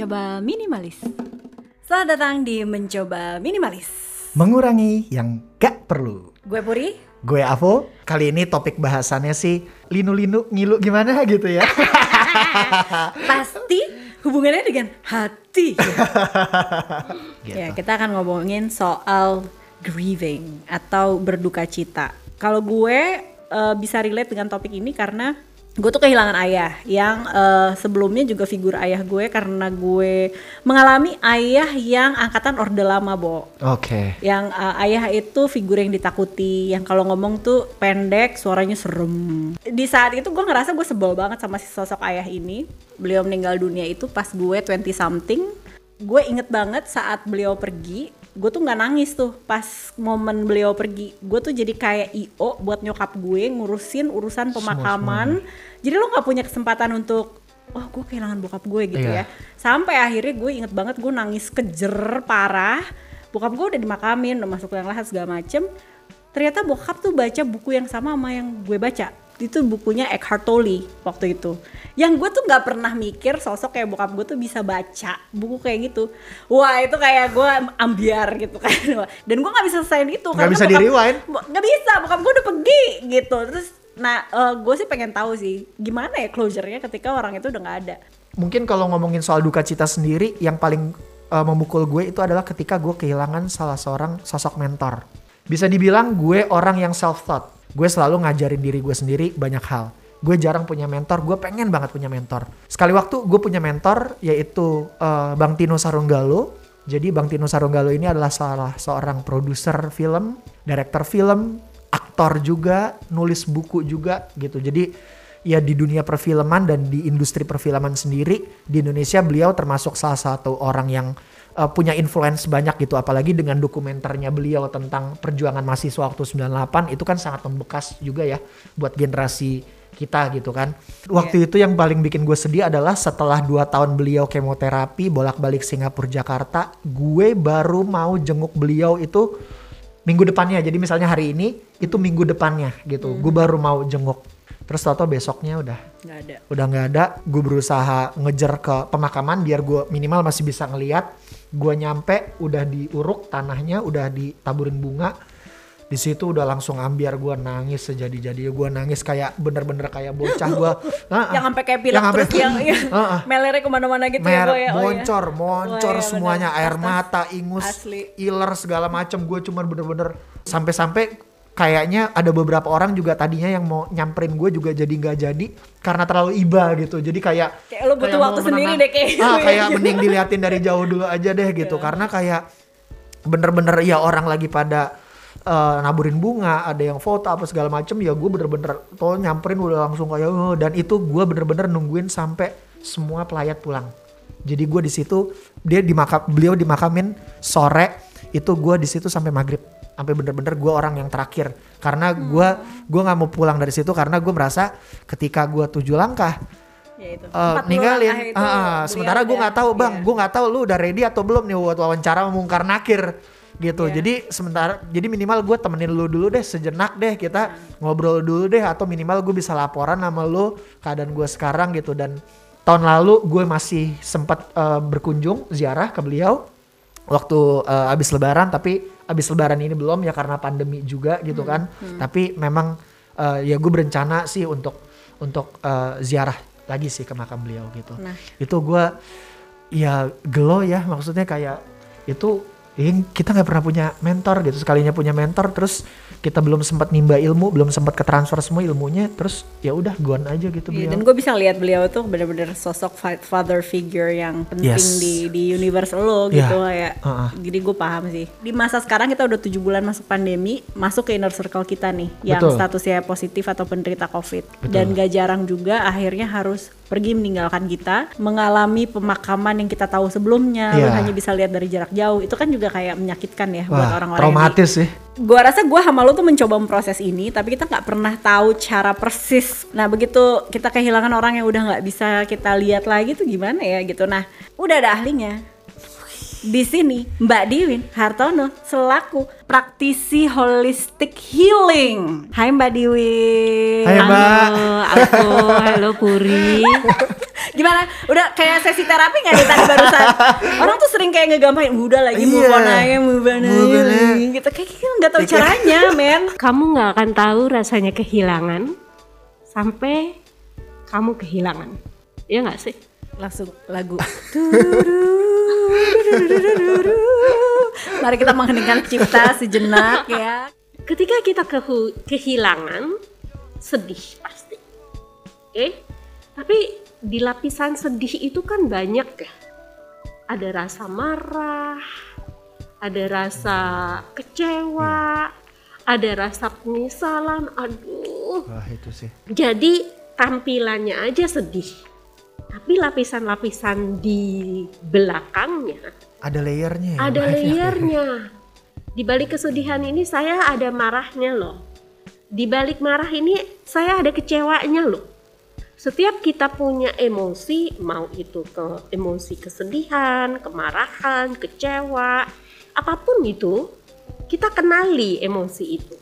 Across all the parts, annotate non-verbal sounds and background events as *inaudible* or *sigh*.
Mencoba minimalis. Selamat datang di Mencoba Minimalis. Mengurangi yang gak perlu. Gue Puri. Gue Avo. Kali ini topik bahasannya sih linu-linu ngilu gimana gitu ya. *laughs* Pasti hubungannya dengan hati. *laughs* Gitu. Ya, kita akan ngomongin soal grieving atau berduka cita. Kalau gue eh, bisa relate dengan topik ini karena gue tuh kehilangan ayah yang eh, sebelumnya juga figur ayah gue karena gue mengalami ayah yang angkatan orde lama, Bo. Oke. Yang eh, ayah itu figur yang ditakuti, yang kalau ngomong tuh pendek, suaranya serem. Di saat itu gue ngerasa gue sebel banget sama si sosok ayah ini. Beliau meninggal dunia itu pas gue 20 something. Gue inget banget saat beliau pergi, gue tuh nggak nangis tuh pas momen beliau pergi. Gue tuh jadi kayak io buat nyokap gue ngurusin urusan pemakaman. Jadi lo nggak punya kesempatan untuk oh gue kehilangan bokap gue gitu Iya. ya sampai akhirnya gue inget banget gue nangis kejer parah bokap gue udah dimakamin udah masuk yang lahat segala macem ternyata bokap tuh baca buku yang sama sama yang gue baca itu bukunya Eckhart Tolle waktu itu yang gue tuh nggak pernah mikir sosok kayak bokap gue tuh bisa baca buku kayak gitu wah itu kayak gue ambiar gitu kan *laughs* dan gue nggak bisa selesaiin itu Nggak bisa di-rewind? Bo- nggak bisa bokap gue udah pergi gitu terus nah gue sih pengen tahu sih gimana ya closure-nya ketika orang itu udah nggak ada Mungkin kalau ngomongin soal duka cita sendiri, yang paling uh, memukul gue itu adalah ketika gue kehilangan salah seorang sosok mentor. Bisa dibilang gue orang yang self-taught. Gue selalu ngajarin diri gue sendiri banyak hal. Gue jarang punya mentor, gue pengen banget punya mentor. Sekali waktu gue punya mentor yaitu uh, Bang Tino Sarunggalo. Jadi Bang Tino Sarunggalo ini adalah salah seorang produser film, director film, aktor juga, nulis buku juga gitu. Jadi ya di dunia perfilman dan di industri perfilman sendiri di Indonesia beliau termasuk salah satu orang yang uh, punya influence banyak gitu apalagi dengan dokumenternya beliau tentang perjuangan mahasiswa waktu 98 itu kan sangat membekas juga ya buat generasi kita gitu kan. Waktu itu yang paling bikin gue sedih adalah setelah 2 tahun beliau kemoterapi bolak-balik Singapura Jakarta, gue baru mau jenguk beliau itu minggu depannya. Jadi misalnya hari ini itu minggu depannya gitu. Gue baru mau jenguk. Terus tau besoknya udah nggak ada udah nggak ada. Gue berusaha ngejar ke pemakaman biar gue minimal masih bisa ngeliat. Gue nyampe udah diuruk tanahnya, udah ditaburin bunga. Di situ udah langsung ambiar gue nangis sejadi-jadi gue nangis kayak bener-bener kayak bocah gue *laughs* yang sampai kayak pilek terus yang *laughs* ya, melernya ke mana-mana gitu ya, mer Bo, ya. Oh, iya. moncor moncor Oh, iya, semuanya bener. air mata ingus Asli. iler segala macem gue cuman bener-bener sampai-sampai kayaknya ada beberapa orang juga tadinya yang mau nyamperin gue juga jadi nggak jadi karena terlalu iba gitu jadi kayak Kayak lo butuh kayak waktu sendiri deh kayak gitu ah, ya. kayak mending *laughs* diliatin dari jauh dulu aja deh gitu Iya. karena kayak bener-bener ya orang lagi pada eh, naburin bunga ada yang foto apa segala macem ya gue bener-bener tuh nyamperin udah langsung kayak "Oh," dan itu gue bener-bener nungguin sampai semua pelayat pulang jadi gue di situ dia dimakam beliau dimakamin sore itu gue di situ sampai maghrib sampai bener-bener gue orang yang terakhir karena gue gue nggak mau pulang dari situ karena gue merasa ketika gue tujuh langkah Ya itu. puluh ninggalin itu beliau sementara gue nggak tahu bang iya. gue nggak tahu lu udah ready atau belum nih buat wawancara sama Mungkar Nakir gitu Iya. jadi sementara jadi minimal gue temenin lu dulu deh sejenak deh kita ngobrol dulu deh atau minimal gue bisa laporan sama lu keadaan gue sekarang gitu dan tahun lalu gue masih sempat eh, berkunjung ziarah ke beliau waktu eh, abis lebaran tapi abis lebaran ini belum ya karena pandemi juga gitu kan. Tapi memang eh, ya gue berencana sih untuk untuk eh, ziarah lagi sih ke makam beliau gitu. Nah. itu gue ya gelo ya maksudnya kayak itu ini kita nggak pernah punya mentor gitu sekalinya punya mentor terus kita belum sempat nimba ilmu belum sempat ke transfer semua ilmunya terus ya udah gone aja gitu Iya, beliau dan gue bisa lihat beliau tuh bener-bener sosok fa- father figure yang penting Yes. di di universe lo Iya. gitu kayak. Uh-uh. Jadi gue paham sih. Di masa sekarang kita udah tujuh bulan masuk pandemi, masuk ke inner circle kita nih, yang Betul. statusnya positif atau penderita covid. Betul. Dan gak jarang juga akhirnya harus pergi meninggalkan kita, mengalami pemakaman yang kita tahu sebelumnya, lo Iya. hanya bisa lihat dari jarak jauh. Itu kan juga kayak menyakitkan ya buat wah orang-orang yang di- traumatis sih Gua rasa gua sama lo tuh mencoba memproses ini, tapi kita nggak pernah tahu cara persis. Nah begitu kita kehilangan orang yang udah nggak bisa kita lihat lagi tuh gimana ya gitu. Nah udah ada ahlinya. Di sini Mbak Diwin Hartono selaku praktisi holistic healing. Hai Mbak Diwin. Hai, Mbak. Halo, aku, halo Puri. Gimana? Udah kayak sesi terapi nggak nih tadi barusan? Orang tuh sering kayak ngegampangin, udah lagi move on Iya. aja, move on Move aja. aja. Gitu. Kayak kita nggak tahu caranya, men. Kamu nggak akan tahu rasanya kehilangan sampai kamu kehilangan. Iya nggak sih? Langsung lagu. *laughs* Mari kita mengheningkan cipta sejenak ya. Ketika kita kehu- kehilangan, sedih pasti. Oke? Tapi di lapisan sedih itu kan banyak ya. Ada rasa marah, ada rasa kecewa, ada rasa penyesalan. Aduh, Wah itu sih. jadi tampilannya aja sedih. Tapi lapisan-lapisan di belakangnya Ada layernya ya. ada Mbak? layernya. Di balik kesedihan ini saya ada marahnya loh. Di balik marah ini saya ada kecewanya loh. Setiap kita punya emosi, mau itu ke emosi kesedihan, kemarahan, kecewa, apa pun itu, kita kenali emosi itu.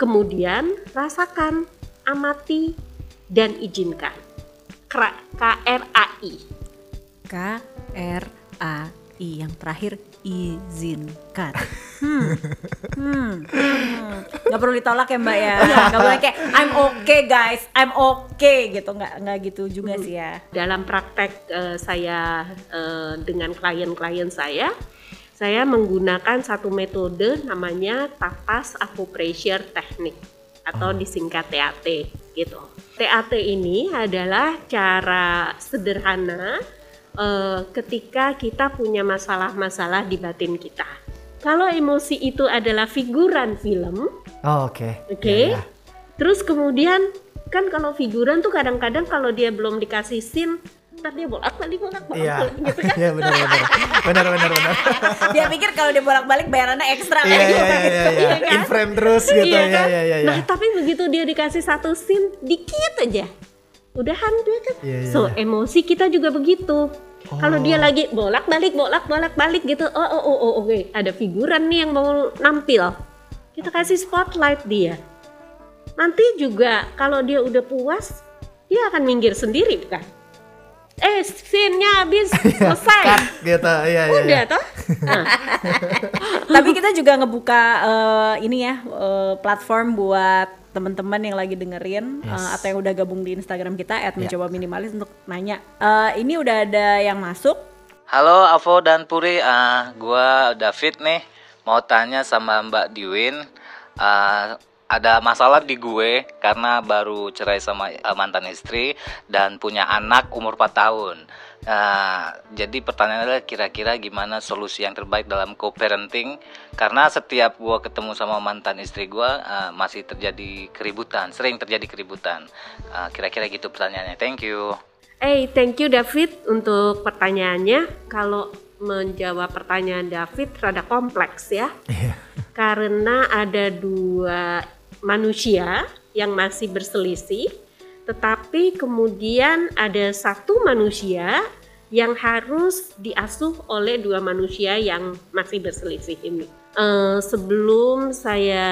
Kemudian rasakan, amati, dan izinkan. Kra- KRAI. K R A I yang terakhir izinkan. Hmm. Hmm. hmm. Nggak perlu ditolak ya Mbak ya. *laughs* Nggak boleh kayak I'm okay guys, I'm okay gitu. Nggak nggak gitu juga sih ya. dalam praktek eh, saya eh, dengan klien-klien saya, saya menggunakan satu metode namanya tapas acupressure technique atau disingkat TAT gitu. TAT ini adalah cara sederhana eh, ketika kita punya masalah-masalah di batin kita. Kalau emosi itu adalah figuran film, Oh oke. Oke. Ya, ya. Terus kemudian kan kalau figuran tuh kadang-kadang kalau dia belum dikasih scene, ntar dia bolak-balik bolak-balik Iya. gitu kan. *laughs* Iya benar benar. Benar benar benar. *laughs* Dia pikir kalau dia bolak-balik bayarannya ekstra Iya kayak iya gitu. iya iya. Iya kan? In frame terus gitu Iya ya kan? ya ya ya. Nah, tapi begitu dia dikasih satu scene dikit aja. Udahan dia kan. Iya, iya, so, iya. emosi kita juga begitu. Kalau dia lagi bolak-balik bolak-balik balik gitu, oh oh oh, oh oke, ada figuran nih yang mau nampil. Kita kasih spotlight dia. Nanti juga kalau dia udah puas, dia akan minggir sendiri kan. Eh, scene-nya habis *laughs* selesai. Cut gitu. Iya iya. Udah iya. toh? *laughs* Nah, Tapi kita juga ngebuka eh, ini ya eh, platform buat teman-teman yang lagi dengerin Yes. eh, atau yang udah gabung di Instagram kita Ya. @mencoba minimalis untuk nanya. Eh, ini udah ada yang masuk. Halo Avo dan Puri, ah gua David nih mau tanya sama Mbak Diwin, ah, ada masalah di gue karena baru cerai sama eh, mantan istri dan punya anak umur 4 tahun. Ah, jadi pertanyaannya adalah kira-kira gimana solusi yang terbaik dalam co-parenting karena setiap gua ketemu sama mantan istri gua ah, masih terjadi keributan, sering terjadi keributan. Ah, kira-kira gitu pertanyaannya. Thank you. Eh, thank you David untuk pertanyaannya. Kalau menjawab pertanyaan David rada kompleks ya. Iya. Karena ada dua manusia yang masih berselisih, tetapi kemudian ada satu manusia yang harus diasuh oleh dua manusia yang masih berselisih ini. Eh, sebelum saya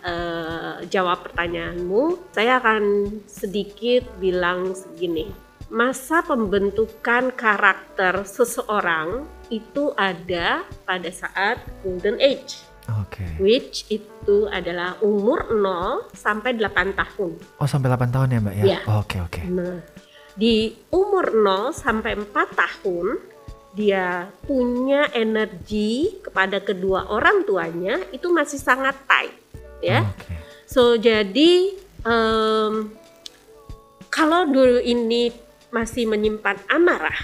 eh, jawab pertanyaanmu, saya akan sedikit bilang segini masa pembentukan karakter seseorang itu ada pada saat golden age Oke. which itu adalah umur 0 sampai 8 tahun. Oh sampai 8 tahun ya mbak ya? Iya. Oh, Oke oke. Nah, di umur 0 sampai 4 tahun dia punya energi kepada kedua orang tuanya itu masih sangat tight ya. Oke. So jadi em, kalau dulu ini masih menyimpan amarah,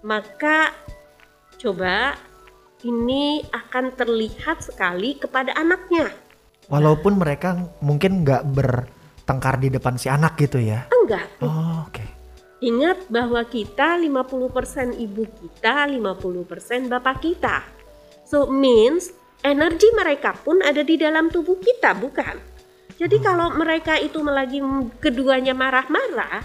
maka coba ini akan terlihat sekali kepada anaknya. Walaupun mereka mungkin nggak bertengkar di depan si anak gitu ya? Enggak. Oh oke. Ingat bahwa kita 50% ibu kita, 50% bapak kita. So means energi mereka pun ada di dalam tubuh kita, bukan? Jadi kalau mereka itu lagi keduanya marah-marah,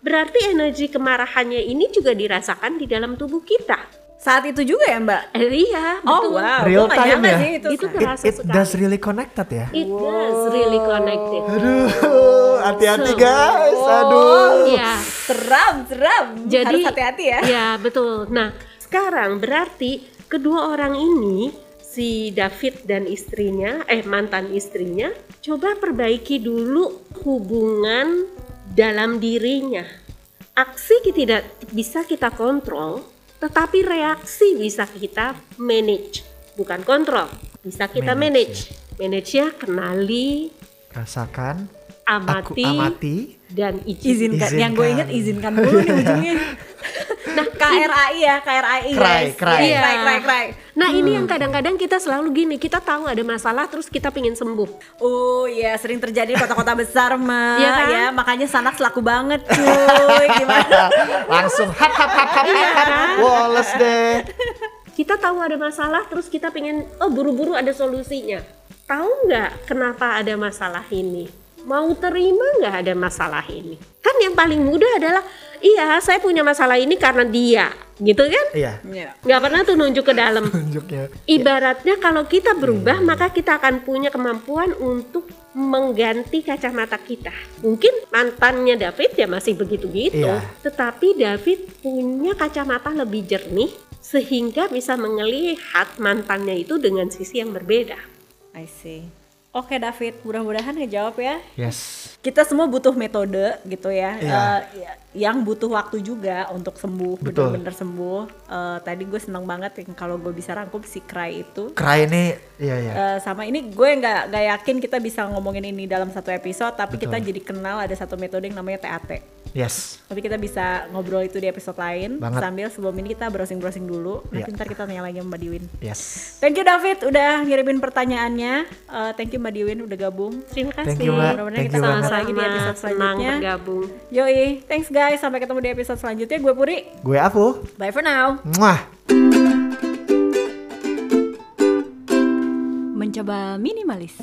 berarti energi kemarahannya ini juga dirasakan di dalam tubuh kita. Saat itu juga ya Mbak? Eh, iya, Oh betul. wow, Real time ya? sih itu. Itu It, terasa it sekali. does really connected ya? It does really connected. Aduh, *laughs* hati-hati guys. Aduh. Iya. Seram serem. Jadi Harus hati-hati ya. Ya betul. Nah sekarang berarti kedua orang ini si David dan istrinya, eh mantan istrinya, coba perbaiki dulu hubungan dalam dirinya. Aksi tidak bisa kita kontrol, tetapi reaksi bisa kita manage, bukan kontrol. Bisa kita Manage, manage. Manage-nya kenali, Rasakan, aku amati, amati, dan izin. Izinkan. Yang gue Izinkan. inget izinkan dulu nih ujungnya. *laughs* nah, KRAI ya, KRAI Cry, guys. cry. Iya, Cry, cry, cry. Nah ini yang kadang-kadang kita selalu gini, kita tahu ada masalah terus kita pingin sembuh. Oh iya, sering terjadi di kota-kota besar mah. Iya kan? Ya, makanya sanak selaku banget cuy. *laughs* Gimana? langsung hap hap hap hap Iya hap, hap. kan? Woles deh. Kita tahu ada masalah terus kita pingin, oh buru-buru ada solusinya. Tahu nggak kenapa ada masalah ini? Mau terima nggak ada masalah ini? Kan yang paling mudah adalah, iya saya punya masalah ini karena dia, gitu kan? Iya, Iya. Nggak pernah tuh nunjuk ke dalam. *laughs* tunjuknya. Ibaratnya kalau kita berubah maka kita akan punya kemampuan untuk mengganti kacamata kita. Mungkin mantannya David ya masih begitu-gitu, Iya. tetapi David punya kacamata lebih jernih sehingga bisa melihat mantannya itu dengan sisi yang berbeda. I see. Oke David, mudah-mudahan ngejawab ya. Yes. Kita semua butuh metode gitu ya, Iya. eh, ya- yang butuh waktu juga untuk sembuh, Betul. bener-bener sembuh. Eh, tadi gue seneng banget yang kalau gue bisa rangkum si Cry itu. Cry ini, iya iya. Eh, sama ini gue nggak nggak yakin kita bisa ngomongin ini dalam satu episode, tapi kita jadi kenal ada satu metode yang namanya TAT. Yes. Tapi kita bisa ngobrol itu di episode lain Banget. sambil sebelum ini kita browsing-browsing dulu. Nanti Iya. ntar kita tanya lagi sama Mbak Diwin. Yes. Thank you David udah ngirimin pertanyaannya. Eh, thank you Mbak Diwin udah gabung. Terima kasih. Thank you, Mbak. Mudah-mudahan Thank kita you banget. sama-sama lagi di episode Sama-sama senang selanjutnya. bergabung. Yoi, thanks guys. Sampai ketemu di episode selanjutnya. Gue Puri. Gue Afu. Bye for now. Muah. Mencoba minimalis.